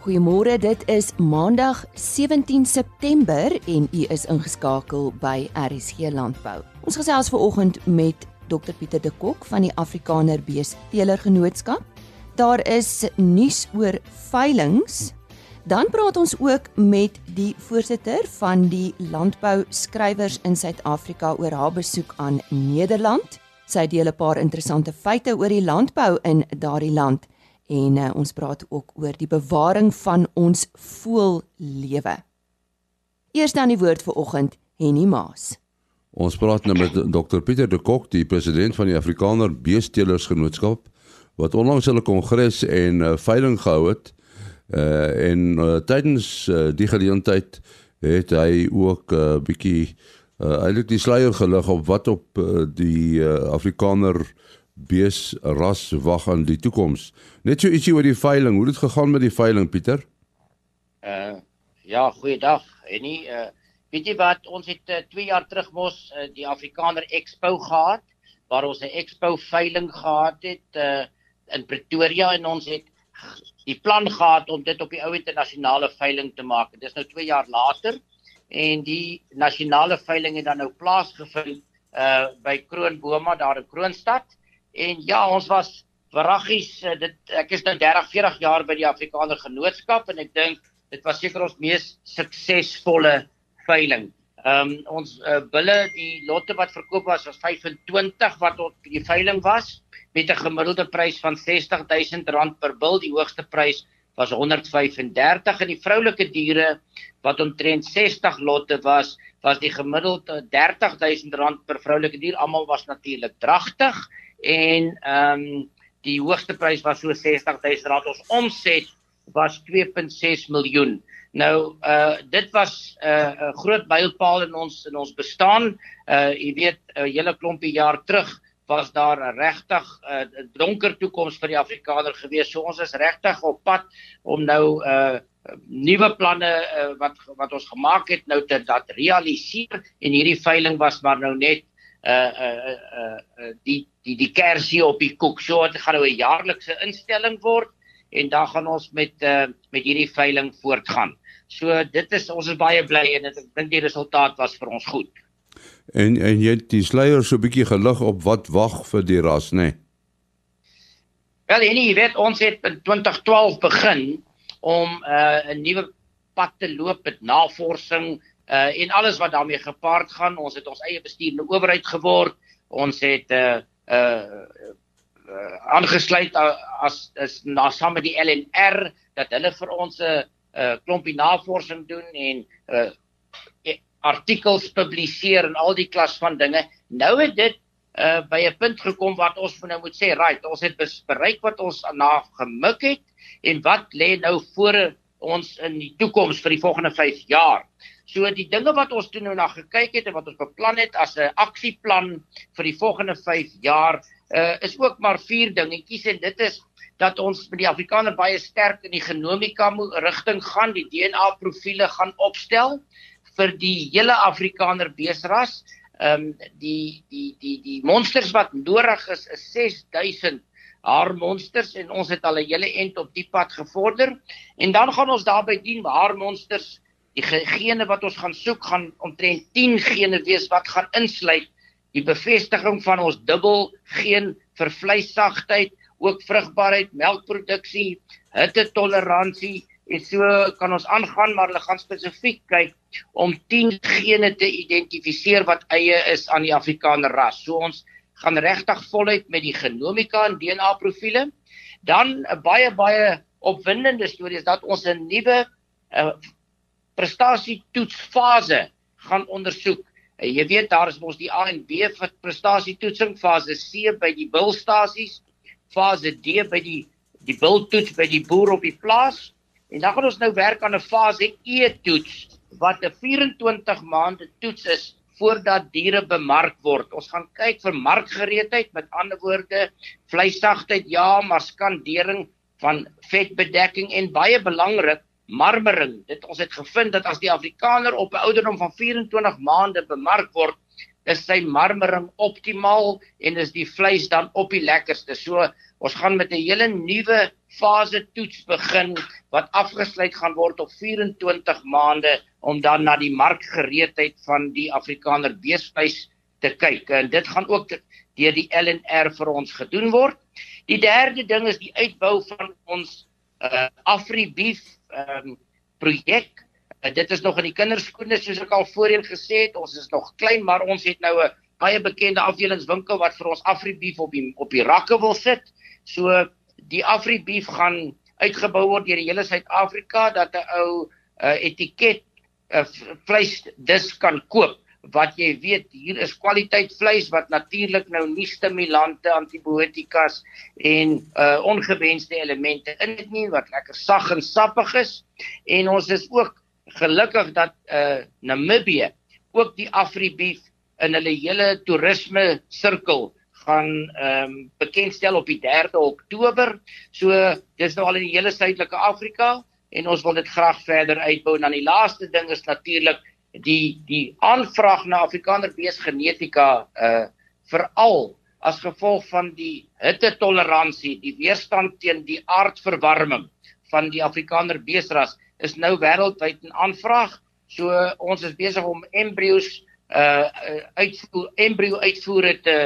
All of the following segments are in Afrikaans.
Goeiemôre, dit is Maandag 17 September en u is ingeskakel by RSG Landbou. Ons gesels vanoggend met Dr Pieter de Kok van die Afrikaner Beesteler Genootskap. Daar is nuus oor veilinge. Dan praat ons ook met die voorsitter van die landbou skrywers in Suid-Afrika oor haar besoek aan Nederland. Sy deel 'n paar interessante feite oor die landbou in daardie land en uh, ons praat ook oor die bewaring van ons voellewe. Eers dan die woord vir oggend Henny Maas. Ons praat nou met Dr Pieter de Kok, die president van die Afrikaner Beestelers Genootskap wat onlangs hulle kongres en uh, veiling gehou het. Uh en uh, tydens uh, die geleentheid het hy ook 'n uh, bietjie uh, eintlik die sluier gelig op wat op uh, die uh, Afrikaner bees ras wag aan die toekoms. Net so ietsie oor die veiling. Hoe het dit gegaan met die veiling Pieter? Uh ja, goeiedag. En nie uh weet jy wat ons het 2 uh, jaar terug mos uh, die Afrikaner Expo gehad waar ons 'n Expo veiling gehad het uh in Pretoria en ons het die plan gehad om dit op die ou internasionale veiling te maak. Dit is nou 2 jaar later en die nasionale veiling het dan nou plaasgevind uh by Kroonboma daar in Kroonstad. En ja, ons was verraggies. Eh, dit ek is nou 30, 40 jaar by die Afrikaner Genootskap en ek dink dit was seker ons mees suksesvolle veiling. Ehm um, ons uh, bulle die lotte wat verkoop was was 25 wat op die veiling was met 'n gemiddelde prys van R60000 per bil. Die hoogste prys was 135 en die vroulike diere wat omtrent 60 lotte was, was die gemiddelde R30000 per vroulike dier. Almal was natuurlik dragtig en ehm um, die hoogste prys was so R60000. Ons omset was 2.6 miljoen. Nou uh dit was 'n uh, 'n groot mylpaal in ons in ons bestaan. Uh jy weet 'n uh, hele klompie jaar terug was daar 'n regtig 'n uh, donker toekoms vir die Afrikaner gewees. So ons is regtig op pad om nou uh nuwe planne uh, wat wat ons gemaak het nou te dat realiseer. En hierdie veiling was maar nou net uh uh uh, uh die die die kersie op die koek. So dit gaan nou 'n jaarlikse instelling word en dan gaan ons met uh met hierdie veiling voortgaan. So dit is ons is baie bly en ek dink die resultaat was vir ons goed. En en jy het die sluier so 'n bietjie gelig op wat wag vir die ras, nê? Nee? Wel, en jy weet ons het in 2012 begin om uh 'n nuwe pad te loop met navorsing uh en alles wat daarmee gepaard gaan. Ons het ons eie bestuurende owerheid geword. Ons het uh uh aangesluit uh, as is na saam met die LNR dat hulle vir ons 'n uh, uh, klompie navorsing doen en uh artikels publiseer en al die klas van dinge. Nou het dit uh by 'n punt gekom wat ons nou moet sê, right, ons het bereik wat ons na gemik het en wat lê nou voor ons in die toekoms vir die volgende 5 jaar. So die dinge wat ons toe nou na gekyk het en wat ons beplan het as 'n aksieplan vir die volgende 5 jaar, uh, is ook maar vier dingetjies en dit is dat ons met die Afrikaner baie sterk in die genomika rigting gaan, die DNA profile gaan opstel vir die hele Afrikaner beesras. Ehm um, die die die die monsters wat nodig is is 6000 haar monsters en ons het al 'n hele end op die pad gevorder en dan gaan ons daarby dien haar monsters Die gene wat ons gaan soek gaan omtrent 10 gene wees wat gaan insluit die bevestiging van ons dubbel geen vir vleissagtheid, ook vrugbaarheid, melkproduksie, hittetoleransie en so kan ons aangaan maar hulle gaan spesifiek kyk om 10 gene te identifiseer wat eie is aan die Afrikaner ras. So ons gaan regtig voluit met die genomika en DNA profile. Dan 'n baie baie opwindende storie is dat ons 'n nuwe uh, prestasietoetsfase gaan ondersoek. Jy weet daar is mos die A en B vir prestasietoetsing fase C by die bilstasies, fase D by die die biltoets by die boer op die plaas en dan gaan ons nou werk aan 'n fase E toets wat 'n 24 maande toets is voordat diere bemark word. Ons gaan kyk vir markgereedheid, met ander woorde, vleissagtheid ja, maar skandering van vetbedekking en baie belangrik marmering. Dit ons het gevind dat as die Afrikaner op 'n ouderdom van 24 maande bemark word, is sy marmering optimaal en is die vleis dan op die lekkerste. So ons gaan met 'n hele nuwe fase toets begin wat afgesluit gaan word op 24 maande om dan na die markgereedheid van die Afrikaner beesvleis te kyk. En dit gaan ook deur die LNR vir ons gedoen word. Die derde ding is die uitbou van ons uh, AfriBeef um, projek. Uh, dit is nog in die kinderskoene soos ek al voorheen gesê het. Ons is nog klein, maar ons het nou 'n baie bekende afdelingswinkel wat vir ons AfriBeef op die op die rakke wil sit. So die AfriBeef gaan uitgebou word deur die hele Suid-Afrika dat 'n ou uh, etiket uh, vleis dis kan koop wat jy weet hier is kwaliteit vleis wat natuurlik nou nie stimulante antibiotikas en uh ongewenste elemente in dit nie wat lekker sag en sappig is en ons is ook gelukkig dat uh Namibië ook die Afribeef in hulle hele toerisme sirkel gaan ehm um, bekendstel op die 3de Oktober. So dis nou al in die hele suidelike Afrika en ons wil dit graag verder uitbou. En dan die laaste ding is natuurlik die die aanvraag na Afrikaner beesgenetika uh veral as gevolg van die hittetoleransie, die weerstand teen die aardverwarming van die Afrikaner beesras is nou wêreldwyd in aanvraag. So ons is besig om embryos uh uitvoer embrio uitvoere te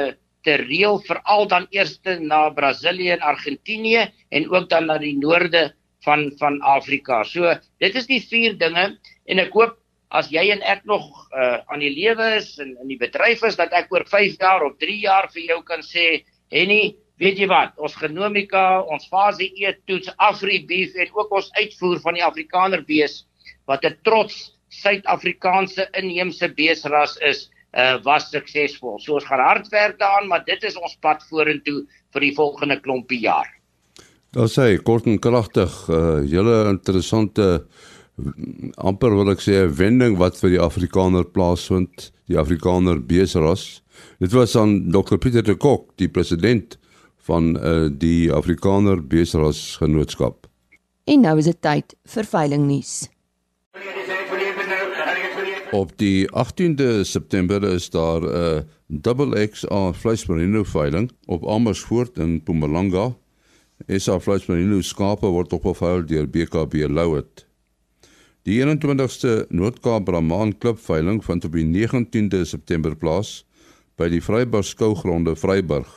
te reël veral dan eers na Brasilië en Argentinië en ook dan na die noorde van van Afrika. So dit is die vier dinge en ek hoop as jy en ek nog uh, aan die lewe is en in die bedryf is dat ek oor 5 jaar of 3 jaar vir jou kan sê Henny weet jy wat ons genomika ons fase E toets Afri beef en ook ons uitvoer van die Afrikaner bees wat 'n trots Suid-Afrikaanse inheemse beesras is uh, was suksesvol. So ons gaan hard werk daaraan, maar dit is ons pad vorentoe vir die volgende klompie jaar. Daar sê kort en kragtig, uh, hele interessante uh, amper wil ek sê 'n wending wat vir die Afrikaner plaasvind, die Afrikaner beseras. Dit was aan Dr Pieter de Kok, die president van uh, die Afrikaner beseras genootskap. En nou is dit tyd vir veiling nuus. Op die 18de September is daar 'n uh, double XA vleismerino veiling op Amersfoort in Mpumalanga. SA vleismerino skape word opgevou deur BKB Louet. Die 21ste Noord-Kaap Brahman Klub veiling vind op die 19de September plaas by die Vryburg skougronde Vryburg.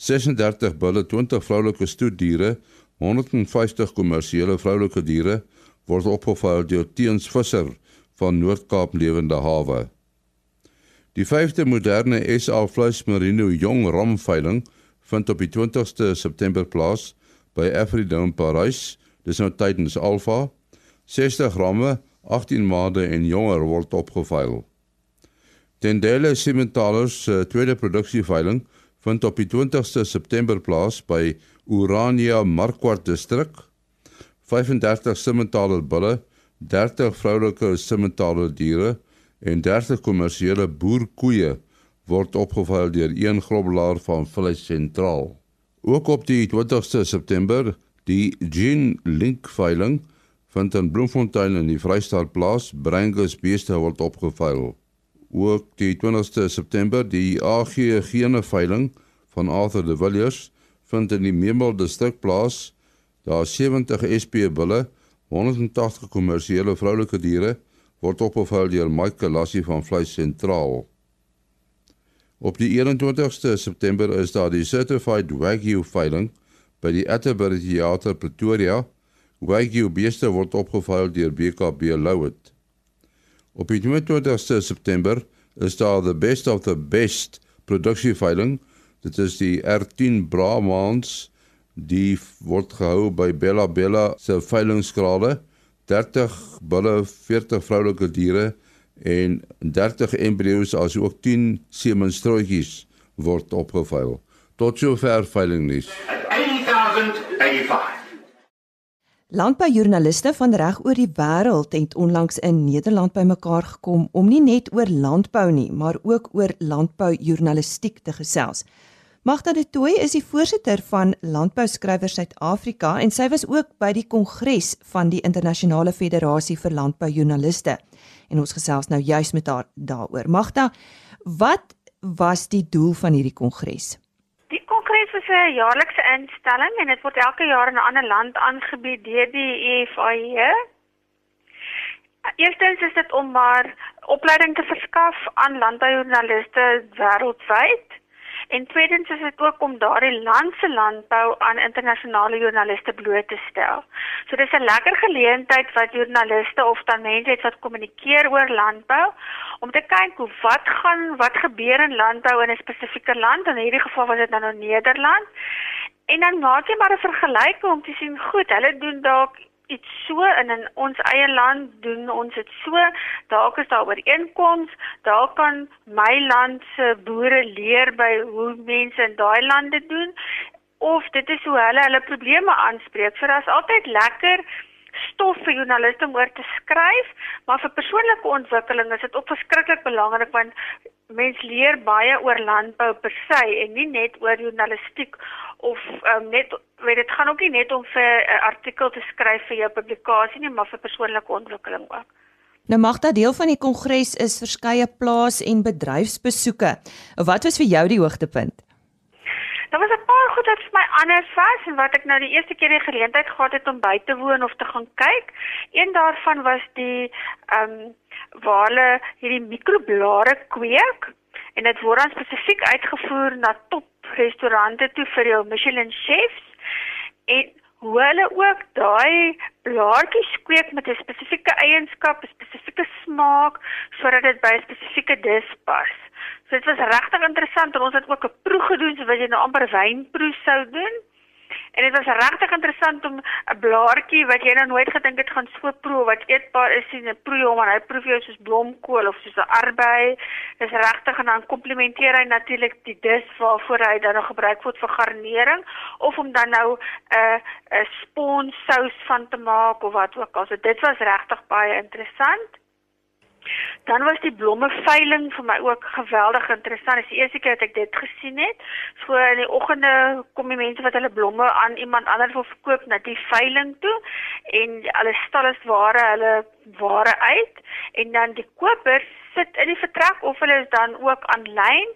36 bulle, 20 vroulike stoetdiere, 150 kommersiële vroulike diere word opgevou deur Teens Visser van Noord-Kaap Lewende Hawe. Die 5de moderne SA Vleis Merino Jong Ram veiling vind op die 20ste September plaas by Afridome Parys. Dis nou tydens Alpha 60 ramme, 18 maande en jonger word opgeveil. Tendele Sementalers se uh, tweede produksieveiling vind op die 20ste September plaas by Urania Markwart distrik. 35 sementaler bulle, 30 vroulike sementaler diere en 30 kommersiële boerkoeie word opgeveil deur een groblaar van Vleis Sentraal. Ook op die 20ste September die Gin Link veiling vind in Bloemfontein in die Vrystaat plaas. Brangus beeste word opgeveil. Ook die 20ste September die AG gene veiling van Arthur de Villiers vind in die Memel distrik plaas. Daar 70 SP bulle, 180 kommersiële vroulike diere word opgeveil deur Michael Lassie van Vleis Sentraal. Op die 21ste September is daar die Certified Wagyu veiling by die Atterbury Theater Pretoria Wagyu beeste word opgeveil deur BKB Louet. Op die 22ste September is daar the best of the best produksieveiling. Dit is die R10 Brahmans die word gehou by Bella Bella se veilingskrale. 30 bulle, 40 vroulike diere en 30 embrio's as ook 10 semenstrooitjies word opgeveil. Tot sover veiling nuus. 80085 Landboujoernaliste van reg oor die wêreld het onlangs in Nederland bymekaar gekom om nie net oor landbou nie, maar ook oor landboujoernalistiek te gesels. Magda de Tooy is die voorsitter van Landbouskrywers Suid-Afrika en sy was ook by die kongres van die Internasionale Federasie vir Landboujoernaliste. En ons gesels nou juis met haar daaroor. Magda, Wat was die doel van hierdie kongres? Die kongres is 'n jaarlikse instelling en dit word elke jaar in 'n ander land aangebied deur die EFAE. Eerstens is dit om maar opleiding te verskaf aan landboujoernaliste wêreldwyd. En tweedens is dit ook om daardie land se landbou aan internasionale joernaliste bloot te stel. So dis 'n lekker geleentheid wat joernaliste of dan mense het wat kommunikeer oor landbou om te kyk hoe wat gaan wat gebeur in landbou in 'n spesifieke land. In hierdie geval was dit nou Nederland. En dan maak jy maar 'n vergelyking om te sien, goed, hulle doen dalk iets so in in ons eie land doen ons dit so dalk is daar ooreenkoms daar kan my land se boere leer by hoe mense in daai lande doen of dit is hoe hulle hulle probleme aanspreek. So daar's altyd lekker stof vir joernaliste om oor te skryf, maar vir persoonlike ontwikkeling is dit ook verskriklik belangrik want mens leer baie oor landbou per se en nie net oor journalistiek of um, net weet dit gaan ook nie net om vir 'n uh, artikel te skryf vir jou publikasie nie, maar vir persoonlike ontwikkeling ook. Nou mag dat deel van die kongres is verskeie plaas en bedryfsbesoeke. Wat was vir jou die hoogtepunt? Daar was 'n paar goed wat vir my anders was en wat ek nou die eerste keer die geleentheid gehad het om by te woon of te gaan kyk. Een daarvan was die ehm um, waar hulle hierdie mikroblare kweek en dit word dan spesifiek uitgevoer na top restaurante toe vir jou Michelin chefs en hoe hulle ook daai blaartjies kweek met 'n spesifieke eienskap, 'n spesifieke smaak sodat dit by 'n spesifieke dis pas. So dit was regtig interessant en ons het ook 'n proe gedoen so wat jy nou amper wynproe sou doen. En dit was regtig interessant om 'n blaartjie wat jy nou nooit gedink het gaan so proe wat eetbaar is en 'n proe om en hy proe jou soos blomkool of soos 'n arbei. Dis regtig en dan komplementeer hy natuurlik die dis waarvoor hy dan nog gebruik word vir garnering of om dan nou 'n 'n sponsous van te maak of wat ook al. So dit was regtig baie interessant. Dan was die blomme veiling vir my ook geweldig interessant. Dit is die eerste keer dat ek dit gesien het. So in die oggende kom die mense wat hulle blomme aan iemand anders wil verkoop na die veiling toe en alles stal is ware hulle ware uit en dan die kopers sit in die vertrek of hulle is dan ook aanlyn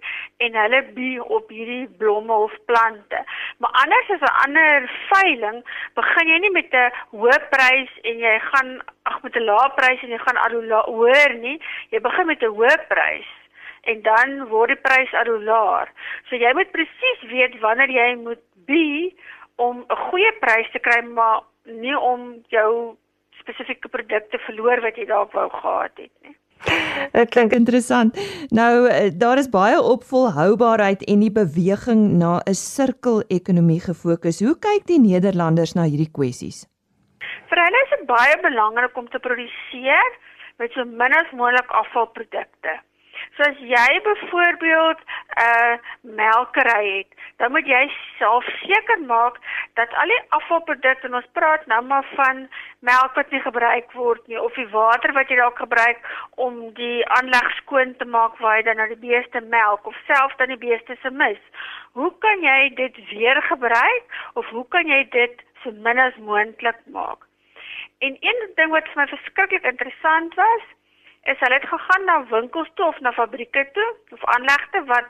en hulle bi op hierdie blomme of plante. Maar anders as 'n ander veiling, begin jy nie met 'n hoë prys en jy gaan ag met 'n lae prys en jy gaan al hoër nie. Jy begin met 'n hoë prys en dan word die prys al hoe laer. So jy moet presies weet wanneer jy moet bi om 'n goeie prys te kry, maar nie om jou spesifieke produkte verloor wat jy dalk wou gehad het nie. Dit klink interessant. Nou eh, daar is baie op volhoubaarheid en die beweging na 'n sirkelekonomie gefokus. Hoe kyk die Nederlanders na hierdie kwessies? Vir hulle is dit baie belangrik om te produseer met so min as moontlik afvalprodukte. So as jy byvoorbeeld 'n uh, melkery het, dan moet jy self seker maak dat al die afvalprodukte, ons praat nou maar van melk wat nie gebruik word nie of die water wat jy dalk gebruik om die aanleg skoon te maak waar jy dan na die beeste melk of self dan die beeste se mis. Hoe kan jy dit weer gebruik of hoe kan jy dit so min as moontlik maak? En een ding wat vir my verskriklik interessant was, is hulle het gegaan na winkels toe of na fabrieke toe of aanlegte wat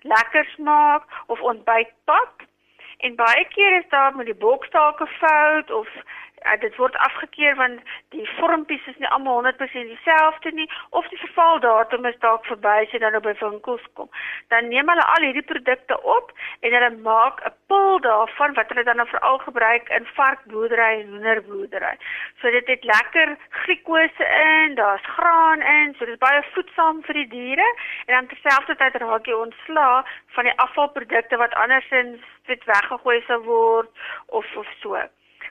lekker smaak of ontbyt pak. En baie keer is daar met die boksdalke fout of uh, dit word afgekeur want die vormpies is nie almal 100% dieselfde nie of die vervaldatum is dalk verby as jy dan op by winkels kom. Dan neem hulle al hierdie produkte op en hulle maak 'n pil daarvan wat hulle dan veral gebruik in varkboerdery en hoenderboerdery. So dit het lekker glikose in, daar's graan in, so dit is baie voedsaam vir die diere en dan terselfdertyd raak jy ontslaa van die afvalprodukte wat andersins net weggegooi sou word of of so.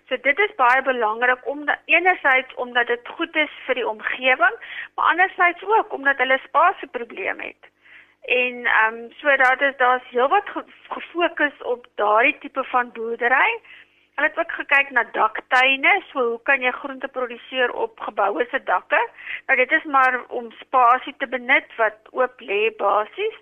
So dit is baie belangrik om enerzijds omdat dit goed is vir die omgewing, maar anderzijds ook omdat hulle spasieprobleme het. En ehm um, so dat is daar's heelwat gefokus op daardie tipe van boerdery. Hulle het ook gekyk na daktuine, so hoe kan jy groente produseer op geboue se dakke? Nou dit is maar om spasie te benut wat oop lê basies.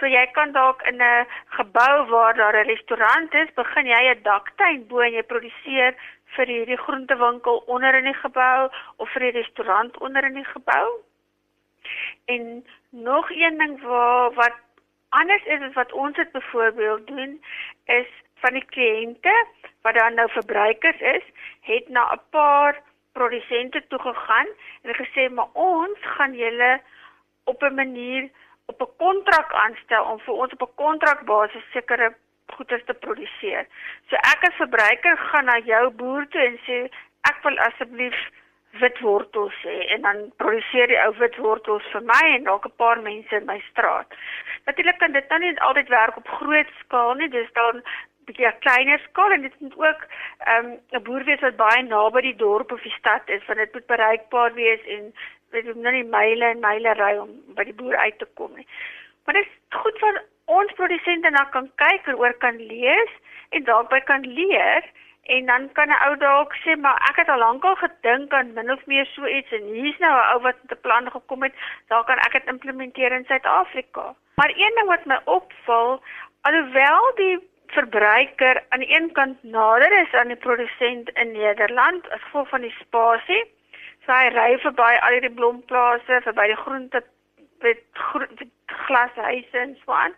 So jy kan dalk in 'n gebou waar daar 'n restaurant is, begin jy 'n daktuin bo en jy produseer vir hierdie groentewinkel onder in die gebou of vir die restaurant onder in die gebou. En nog een ding waar wat anders is as wat ons dit byvoorbeeld doen is van die kliënte wat dan nou verbruikers is, het na 'n paar produsente toe gegaan en gesê maar ons gaan julle op 'n manier op 'n kontrak aanstel om vir ons op 'n kontrakbasis sekere goeder te produseer. So ek as verbruiker gaan na jou boer toe en sê ek wil asseblief witwortels hê en dan produseer die ou witwortels vir my en dalk 'n paar mense in my straat. Natuurlik kan dit nou nie altyd werk op groot skaal nie, dis dan 'n kleiner skaal en dit moet ook ehm, 'n um, boer wees wat baie naby die dorp of die stad is want dit moet bereikbaar wees en weet jy nou nie myle en myle ry om by die boer uit te kom nie. Maar dit is goed vir ons produsente na kan kyk en oor kan lees en daarby kan leer En dan kan 'n ou dalk sê, maar ek het al lankal gedink aan min of meer so iets en hier's nou 'n ou wat met 'n plan gekom het, daar kan ek dit implementeer in Suid-Afrika. Maar een ding wat my opval, alhoewel die verbruiker aan die een kant nader is aan die produsent in Nederland as gevolg van die spasie, so hy ry verby al hierdie blomplase, verby die groente met glashuise en so aan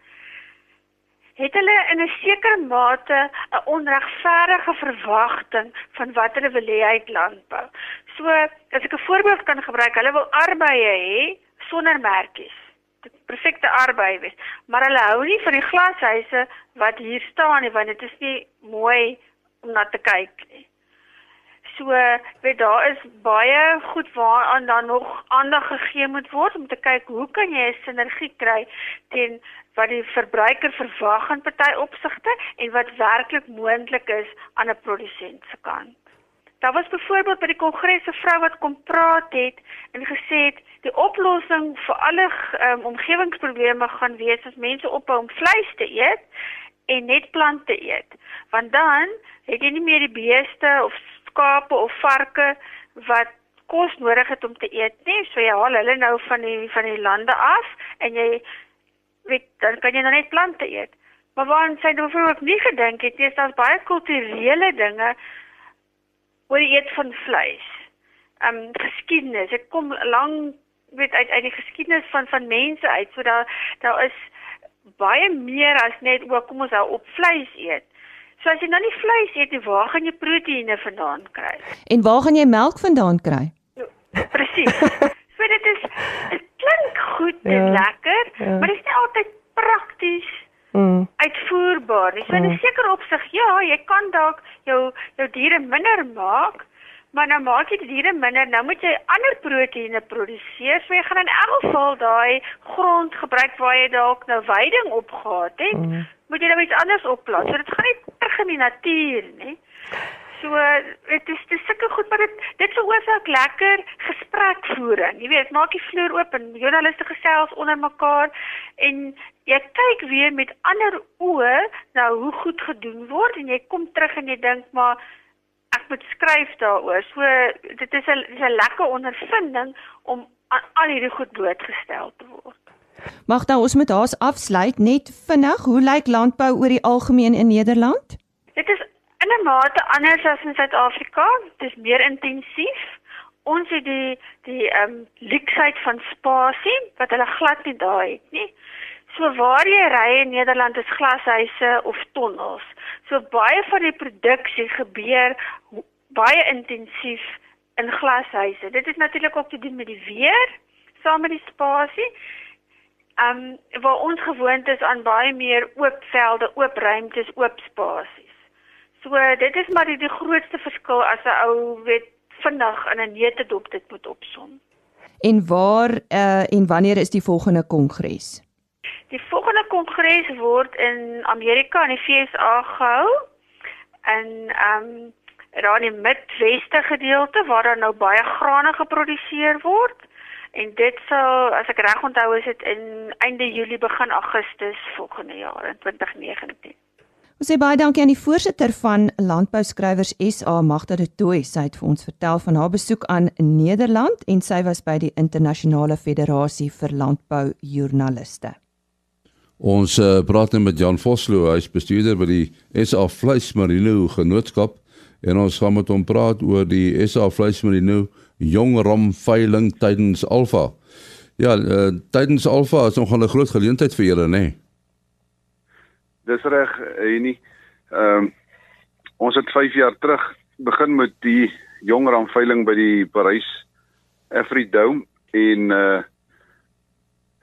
het hulle in 'n sekere mate 'n onregverdige verwagting van wat hulle wil hê uit landbou. So, as ek 'n voorbeeld kan gebruik, hulle wil arbeye hê sonder merkies. Perfekte arbeye wees, maar hulle hou nie van die glashuise wat hier staan nie, want dit is nie mooi om na te kyk nie. So, weet daar is baie goed waaraan dan nog aandag gegee moet word om te kyk hoe kan jy 'n sinergie kry teen wat die verbruiker verwag in party opsigte en wat werklik moontlik is aan 'n produsent se kant. Daar was byvoorbeeld by die kongres 'n vrou wat kom praat het en gesê het die oplossing vir alle um, omgewingsprobleme gaan wees as mense ophou om vleis te eet en net plante eet. Want dan het jy nie meer die beeste of skape of varke wat kos nodig het om te eet nie. So jy haal hulle nou van die van die lande af en jy weet dan kan jy nou net plante eet. Maar waarom sy nou byvoorbeeld nie gedink het nie, is daar baie kulturele dinge oor die eet van vleis. Um, geskiedenis, dit kom lank weet uit uit die geskiedenis van van mense uit. So daar daar is baie meer as net o, kom ons hou op vleis eet. So as jy nou nie vleis eet nie, waar gaan jy proteïene vandaan kry? En waar gaan jy melk vandaan kry? Presies. so dit is dit klink goed en ja, lekker, ja. maar dit is nie altyd mm. uitvoerbaar. So mm. in 'n sekere opsig, ja, jy kan dalk jou jou diere minder maak, maar nou maak jy die diere minder, nou moet jy ander proteïene produseer. So jy gaan in elk geval daai grond gebruik waar jy dalk nou veiding opgehad het. Mm moet jy nou iets anders opplaas. So dit gaan nie terug in die natuur nie. So dit is dis sulke goed maar dit dit veroorsaak lekker gesprekvoering. Jy weet, maak die vloer oop en joernaliste gesels onder mekaar en jy kyk weer met ander oë na hoe goed gedoen word en jy kom terug en jy dink maar ek moet skryf daaroor. So dit is 'n dis 'n lekker ondervinding om aan al hierdie goed blootgestel te word. Magda, ons moet haas afsluit net vinnig. Hoe lyk landbou oor die algemeen in Nederland? Dit is 'n mate anders as in Suid-Afrika. Dit is meer intensief. Ons het die die ehm um, luksheid van spasie wat hulle glad nie daai het nie. So waar jy ry in Nederland is glashuise of tonnels. So baie van die produksie gebeur baie intensief in glashuise. Dit is natuurlik ook te doen met die weer saam met die spasie um waar ons gewoond is aan baie meer oop velde, oop ruimtes, oop spasies. So dit is maar die, die grootste verskil as 'n ou weet vinnig in 'n neutedop dit moet opsom. En waar uh en wanneer is die volgende kongres? Die volgende kongres word in Amerika in die FSA gehou. En um daar in die Midweste gedeelte waar daar nou baie grane geproduseer word en dit sal as ek reg onthou is dit in einde Julie begin Augustus volgende jaar in 2019. Ons sê baie dankie aan die voorsitter van Landbouskrywers SA Magda de Tooy. Sy het vir ons vertel van haar besoek aan Nederland en sy was by die Internasionale Federasie vir Landbou Joernaliste. Ons uh, praat nou met Jan Vosloo, hy is bestuurder by die SA Vleismarino Genootskap en ons gaan met hom praat oor die SA Vleismarino jong ram veiling tydens Alfa. Ja, uh, tydens Alfa is nog 'n groot geleentheid vir julle, nê? Nee. Dis reg, Enie. Ehm um, ons het 5 jaar terug begin met die jongram veiling by die Parys Afridome en uh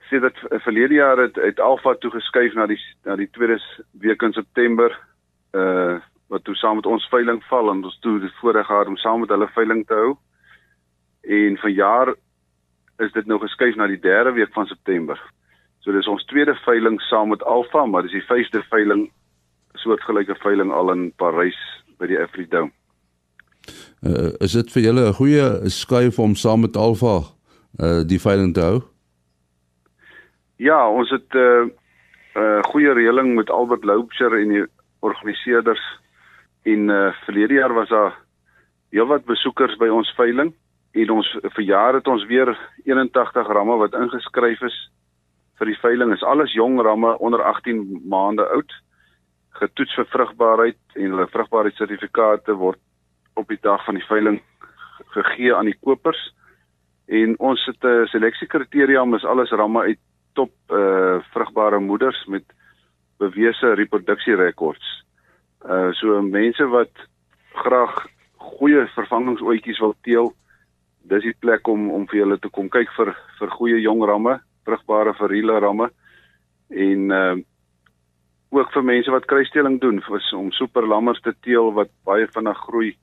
sê dat verlede jaar het, het Alfa toe geskuif na die na die tweede week in September uh wat toe saam met ons veiling val en ons toe die voorreg gehad om saam met hulle veiling te hou. En vanjaar is dit nou geskuif na die derde week van September. So dis ons tweede veiling saam met Alfa, maar dis die vyfde veiling soortgelyke veiling al in Parys by die Afridome. Uh, is dit vir julle 'n goeie skuif om saam met Alfa uh die veiling te hou? Ja, ons het 'n uh, uh, goeie reëling met Albert Loubser en die organiseerders en uh, verlede jaar was daar heelwat besoekers by ons veiling en ons verjaar het ons weer 81 ramme wat ingeskryf is vir die veiling is alles jong ramme onder 18 maande oud getoets vir vrugbaarheid en hulle vrugbaarheidssertifikate word op die dag van die veiling gegee aan die kopers en ons het 'n uh, seleksiekriteria is alles ramme uit top uh vrugbare moeders met bewese reproduksierekords. Uh so mense wat graag goeie vervangingsoetjies wil teel, dis die plek om om vir julle te kom kyk vir vir goeie jong ramme, vrugbare viriele ramme en uh ook vir mense wat kruisteling doen vir om super lammers te teel wat baie vinnig groei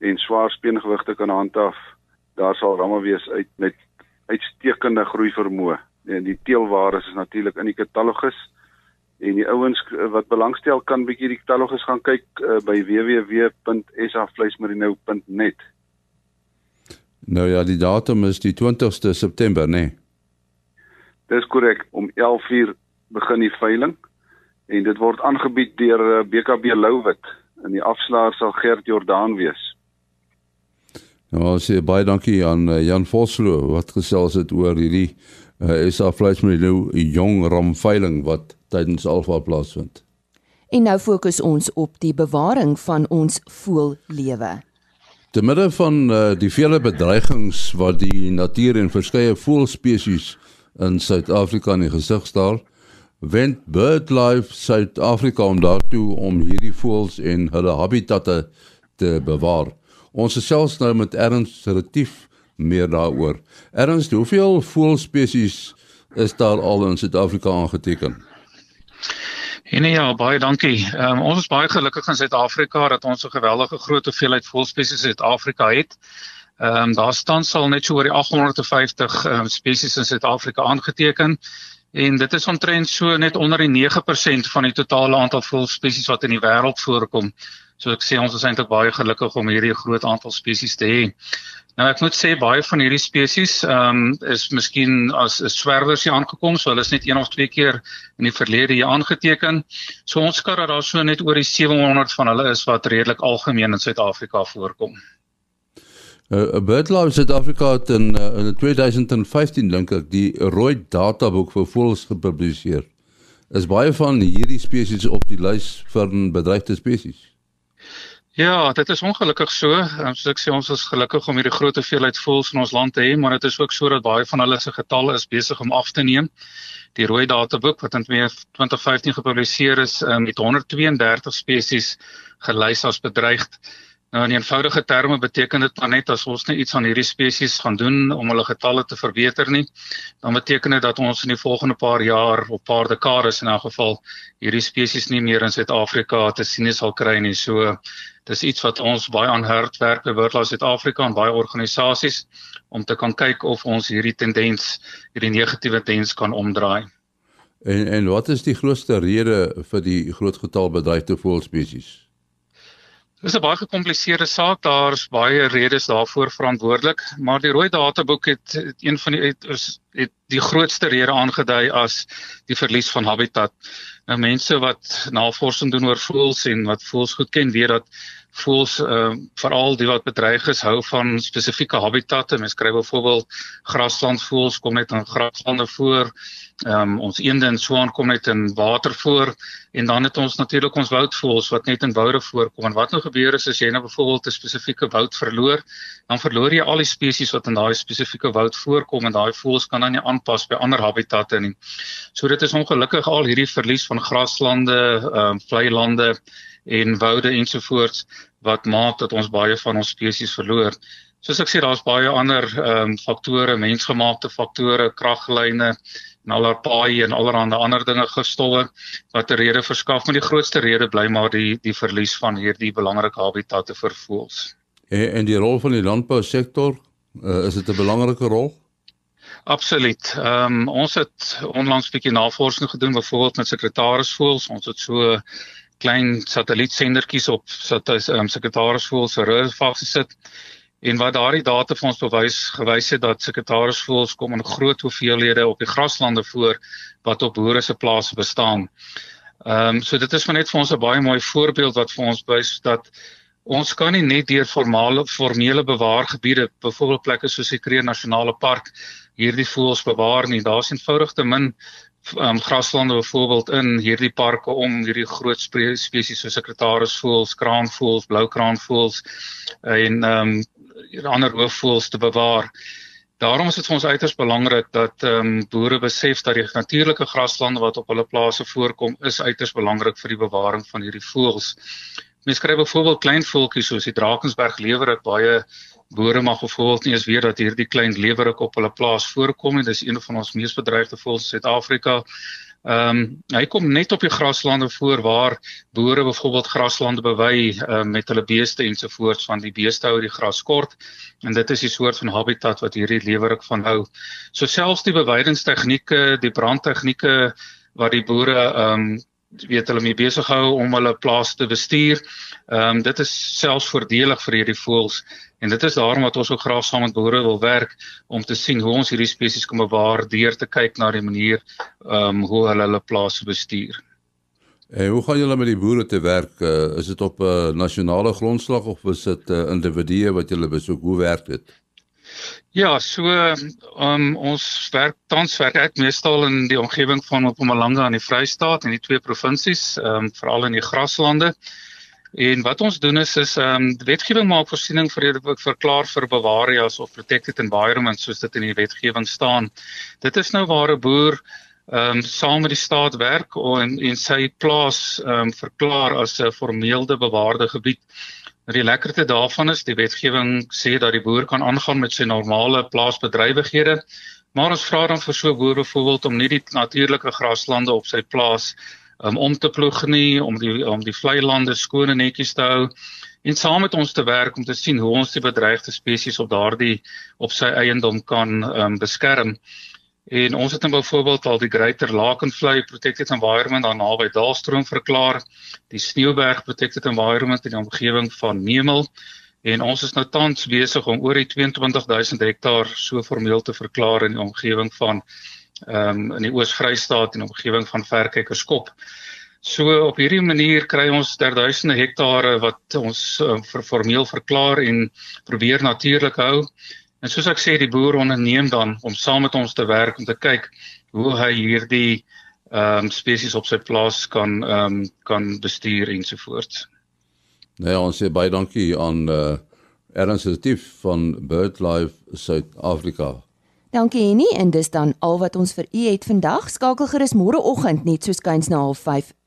en swaar speengewigte kan handhaaf. Daar sal ramme wees uit met uitstekende groei vermoë. En die teelware is natuurlik in die katalogus en die ouens wat belangstel kan bietjie die katalogus gaan kyk uh, by www.safluismerino.net. Nou ja, die datum is die 20ste September, né? Nee. Dis korrek, om 11:00 begin die veiling en dit word aangebied deur BKB eh, Louwit en die afslaer sal Gert Jordaan wees. Nou, sê baie dankie aan eh, Jan Vosloo wat gesels het oor hierdie uh, is daar vleismerino jong ram veiling wat tydens Alfa plaasvind. En nou fokus ons op die bewaring van ons voëllewe. Te midde van uh, die vele bedreigings wat die natuur en verskeie voëlspesies in Suid-Afrika in die gesig staar, wend BirdLife Suid-Afrika om daartoe om hierdie voëls en hulle habitatte te bewaar. Ons gesels nou met Ernst Retief meer daaroor. Ernst, hoeveel voëlspesies is daar al in Suid-Afrika aangeteken? En ja, baie dankie. Um, ons is baie gelukkig in Suid-Afrika dat ons 'n geweldige groot hoeveelheid voëlspesies in Suid-Afrika het. Ehm um, daar staan sal net so oor die 850 um, ehm, spesies in Suid-Afrika aangeteken en dit is omtrent so net onder die 9% van die totale aantal voëlspesies wat in die wêreld voorkom. So ek sê ons is eintlik baie gelukkig om hierdie groot aantal spesies te hê. Nou ek moet sê baie van hierdie spesies ehm um, is miskien as 'n swerwers hier aangekom, so hulle is net een of twee keer in die verlede hier aangeteken. So ons skat dat daar so net oor die 700 van hulle is wat redelik algemeen in Suid-Afrika voorkom. Uh, BirdLife Suid-Afrika het in uh, in 2015 dink ek die rooi databoek vir voëls gepubliseer. Is baie van hierdie spesies op die lys van bedreigde spesies? Ja, dit is ongelukkig so. Um, soos ek sê, ons is gelukkig om hierdie groot hoeveelheid voëls in ons land te hê, maar dit is ook so dat baie van hulle se getalle is besig om af te neem. Die rooi databoek wat in 2015 gepubliseer is, um, het 132 spesies gelys as bedreigd. Nou in eenvoudige terme beteken dit net as ons net iets aan hierdie spesies gaan doen om hulle getalle te verbeter nie, dan beteken dit dat ons in die volgende paar jaar of paar dekades in elk geval hierdie spesies nie meer in Suid-Afrika te sien sal kry nie. So dis iets wat ons baie aan hard werk by BirdLife Suid-Afrika en baie organisasies om te kan kyk of ons hierdie tendens, hierdie negatiewe tendens kan omdraai. En en wat is die grootste rede vir die groot getal bedreigde voëlspesies? Dit is 'n baie gekompliseerde saak. Daar's baie redes daarvoor verantwoordelik, maar die rooi databoek het, het een van die het, het die grootste rede aangedui as die verlies van habitat. Nou mense wat navorsing doen oor voëls en wat voëls goed ken, weet dat voels ehm uh, veral die wat bedreig is hou van spesifieke habitatte. Mens kry byvoorbeeld graslandvoëls kom net in graslande voor. Ehm um, ons eende en swaan kom net in water voor en dan het ons natuurlik ons woudvoëls wat net in woude voorkom. En wat nou gebeur is as jy nou byvoorbeeld 'n spesifieke woud verloor, dan verloor jy al die spesies wat in daai spesifieke woud voorkom en daai voëls kan dan nie aanpas by ander habitatte nie. So dit is ongelukkig al hierdie verlies van graslande, ehm um, vlei lande en woude ensovoorts wat maak dat ons baie van ons spesies verloor. Soos ek sê daar's baie ander ehm um, faktore, mensgemaakte faktore, kraglyne en allerlei paai en allerlei ander dinge gestowwe wat 'n rede verskaf, maar die grootste rede bly maar die die verlies van hierdie belangrike habitatte vir voëls. En, en die rol van die landbousektor, uh, is dit 'n belangrike rol? Absoluut. Ehm um, ons het onlangs 'n bietjie navorsing gedoen byvoorbeeld met sekretarisvoëls. Ons het so klein satellietsendertjies op sit as ehm um, sekretarisvoëls se rugvag gesit. En wat daardie data vir ons bewys gewys het dat sekretarisvoëls kom in groot hoeveelhede op die graslande voor wat op boere se plase bestaan. Ehm um, so dit is maar net vir ons 'n baie mooi voorbeeld wat vir ons wys dat ons kan nie net deur formale formele bewaargebiede, byvoorbeeld plekke soos die Kruger Nasionale Park, hierdie voëls bewaar nie. Daar's eenvoudig te min um, graslande byvoorbeeld in hierdie parke om hierdie groot spesies soos sekretarisvoëls, kraanvoëls, bloukraanvoëls en ehm um, ander hoofvoëls te bewaar. Daarom is dit vir ons uiters belangrik dat ehm um, boere besef dat die natuurlike graslande wat op hulle plase voorkom is uiters belangrik vir die bewaring van hierdie voëls. Mens kry byvoorbeeld klein voeltjies soos die Drakensberg lewerik baie boere mag byvoorbeeld nie eens weet dat hierdie klein lewerik op hulle plaas voorkom en dis een van ons mees bedreigde voëls in Suid-Afrika. Ehm um, hy kom net op die graslande voor waar boere byvoorbeeld graslande bewy uh, met hulle beeste ensovoorts van die beeste hou die gras kort en dit is die soort van habitat wat hierdie lewerik van hou. So selfs die bewydingstegnieke, die brandtegnieke wat die boere ehm um, weet hulle mee besig hou om hulle plaas te bestuur. Ehm um, dit is selfs voordelig vir hierdie voëls En dit is daarom wat ons ook graag saam met boere wil werk om te sien hoe ons hierdie spesies kan bewaar deur te kyk na die manier ehm um, hoe hulle hulle plase bestuur. En hoe gaan julle met die boere te werk? Uh, is dit op 'n uh, nasionale grondslag of is dit uh, individue wat julle besoek? Hoe werk dit? Ja, so um, ons werk tans werk ek meestal in die omgewing van Mpumalanga in die Vrystaat en die twee provinsies, ehm um, veral in die graslande. En wat ons doen is is ehm um, wetgewing maak voorsiening vir dit verklaar vir bewarias of protected environments soos dit in die wetgewing staan. Dit is nou waar 'n boer ehm um, saam met die staat werk en en sy plaas ehm um, verklaar as 'n formeelde bewaarde gebied. Die lekkerte daarvan is die wetgewing sê dat die boer kan aangaan met sy normale plaasbedrywighede, maar ons vra dan vir so 'n boer byvoorbeeld om nie die natuurlike graslande op sy plaas um, om te ploeg nie, om die om die vlei lande skoon en netjies te hou en saam met ons te werk om te sien hoe ons die bedreigde spesies op daardie op sy eiendom kan um, beskerm. En ons het dan byvoorbeeld al die Greater Lakenvlei Protected Environment daar naby Daalstroom verklaar, die Sneeuberg Protected Environment in die omgewing van Nemel en ons is nou tans besig om oor die 22000 hektaar so formeel te verklaar in die omgewing van ehm um, in die Oos-Vrystaat en omgewing van Verkykerskop. So op hierdie manier kry ons ter duisende hektare wat ons uh, vir formeel verklaar en probeer natuurlik hou. En soos ek sê, die boer onderneem dan om saam met ons te werk om te kyk hoe hy hierdie ehm um, spesies op sy plaas kan ehm um, kan bestuur ensovoorts. Nee, ons sê baie dankie aan eh uh, Ernst Retief van BirdLife Suid-Afrika. Dankie Henny en dis dan al wat ons vir u het vandag. Skakel gerus môreoggend net so skuins na 05:30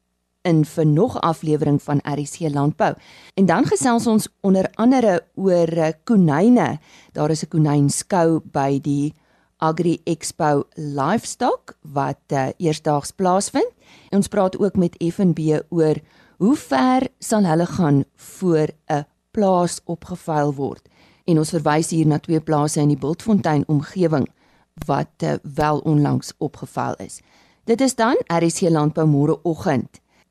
in vir nog aflewering van RC Landbou. En dan gesels ons onder andere oor eh, konyne. Daar is 'n konynskou by die Agri Expo Livestock wat uh, eersdaags plaasvind. En ons praat ook met FNB oor hoe ver sal hulle gaan voor 'n plaas opgevuil word en ons verwys hier na twee plase in die Bultfontein omgewing wat uh, wel onlangs opgeval is. Dit is dan RC Landbou môreoggend.